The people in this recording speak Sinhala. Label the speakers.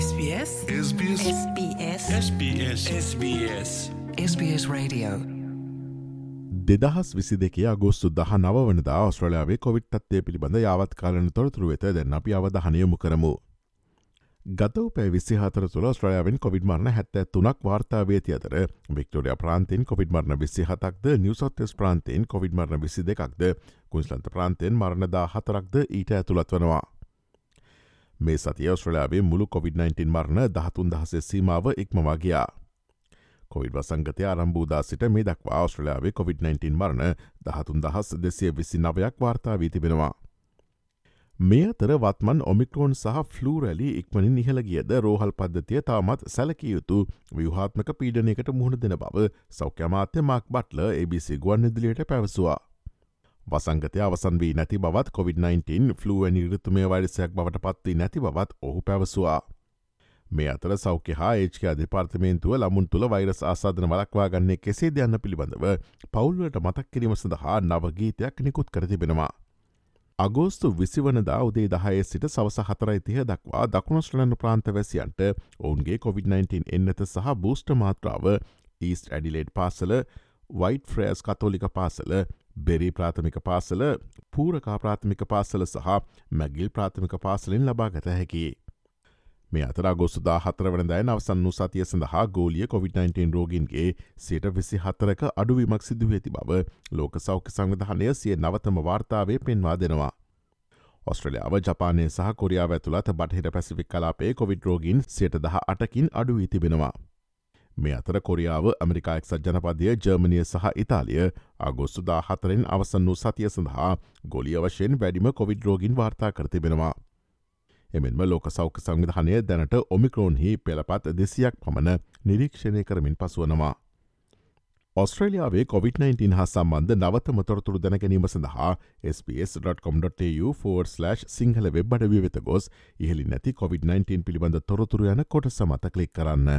Speaker 1: SBS?
Speaker 2: SBS.
Speaker 1: SBS.
Speaker 2: SBS. SBS.
Speaker 1: SBS Radio.
Speaker 3: දෙදහස් විසි දෙකේ අගෝස්තු දහ නවනදා ඔස්ට්‍රලයාාවේ කොවිට් තත්වය පිළිබඳ යාවත් කාලන තොරතුරු වෙත දෙන්න අපි අවධහනයමු කරමු. ගතව පැ විසිහතර තුළ ස්ට්‍රයාවෙන් කොවිඩ් මරණ හැත්තෑ තුනක් වාර්තාාවේති අතර වික්ටෝරිය ප්‍රාන්තෙන් කොවිඩ් මරණ විසි හතක්ද නිවසොත්තස් ප්‍රාන්තයෙන් කොවිඩ් මරණ විසි දෙකක්ද කුයිස්ලන්ත ප්‍රාන්තයෙන් මරණදා හතරක්ද ඊට ඇතුළත් වනවා. මේ සතිය ඔස්ට්‍රලයාාවේ මුළු COොVID-19 මරණ දහතුන් දහසේ සීමාව ඉක්මවාගයා. කොවිඩ් වසංගතය අරම්බූදා සිට මේ දක්වා ඔස්ට්‍රලයාාවේ COොVID-19 මරණ දහතුන් දහස් දෙසිය විසි නවයක් වාර්තා වී තිබෙනවා. මේ අතර වත්මන් ඔමික්‍රෝන් සහ ෆ්ලූරැලි ඉක්මනින් නිහල ගියද රෝහල් පද්ධතිය තාමත් සැලකිය යුතු ව්‍යහාත්මක පීඩනයකට මුහුණ දෙන බව සෞඛ්‍යමාත්‍ය මක් බට්ල ABC ගුවන් ඉදිලියට පැවසවා. වසංගතය අවසන් වී නැති බවත් COොVID-19 ෆලුවනි රිතුමය වරිසයක් බවට පත්වී නැති බවත් ඔහු පැවසවා. මේ අතර සෞඛ්‍ය හා ඒච්ක අධිපාර්තමේන්තුව ලමුන් තුළ වෛරස් ආසාධන වලක්වා ගන්නේ කෙසේ දෙයන්න පිළිබඳව පවුල්වට මතක් කිරීම සඳහා නවගීතයක් නිකුත් කරතිබෙනවා. අගෝස්තු විසිවනදා උදේ දහය සිට සවස හතරයිතිය දක්වා දකුණස්ටලන ප්‍රාන්තවැසියන්ට ඔවුන්ගේ COොVID-19 එන්නත සහ බූස්ට මාත්‍රාව ඊස්ට ඇඩිලේඩ් පාසල වයිට ෆ්‍රෑස් කතෝලික පාසල බෙරි ප්‍රාථමික පාසල පූරකා ප්‍රාථමික පාසල සහ මැගිල් ප්‍රාථමික පාසලින් ලබාගත හැකි. මේ අතර ගොස්තුදා හතර වනදෑ අවසන් වූ සතිය සඳහා ගෝලිය COොVID-19 රෝගින්ගේ සයට විසි හතරක අඩුවීමක් සිදුව ඇති බව ලෝක සෞඛ්‍ය සංවිධානය සිය නවතම වාර්තාවේ පෙන්වා දෙනවා. ඔස්ට්‍රලියාව ජපානය සහ කොරියාව ඇතුළත් බටහිර පැසිෆික් කලාපේ කොවිඩ් රෝගින් සයට දහ අටකින් අඩුවී තිබෙනවා. මේ අතර කොරියාව ඇමරිකායක් සජ්ජනපදය ජර්මණය සහ ඉතාලිය අගොස්තුදා හතරෙන් අවසන් වූ සතිය සඳහා ගොලිය වශයෙන් වැඩිම කොවිඩ් රෝගින් වාර්තා කරතිබෙනවා. එමෙන්ම ලෝක සෞඛ සංවිධානය දැනට ඔමික්‍රෝන්හි පෙළපත් දෙසියක් පමණ නිරීක්ෂණය කරමින් පසුවනවා. ඔස්ට්‍රේලියාවේ COොVID-19 හා සම්බන්ධ නවත මතොරතුරු දැන ගැනීම සඳහා ps.com.tu4/ සිංහල වෙබ් අඩවිය වෙත ගොස් ඉහලි නැති COොVID-19 පිළිබඳ තොරතුරු යන කොට සමත කලික් කරන්න.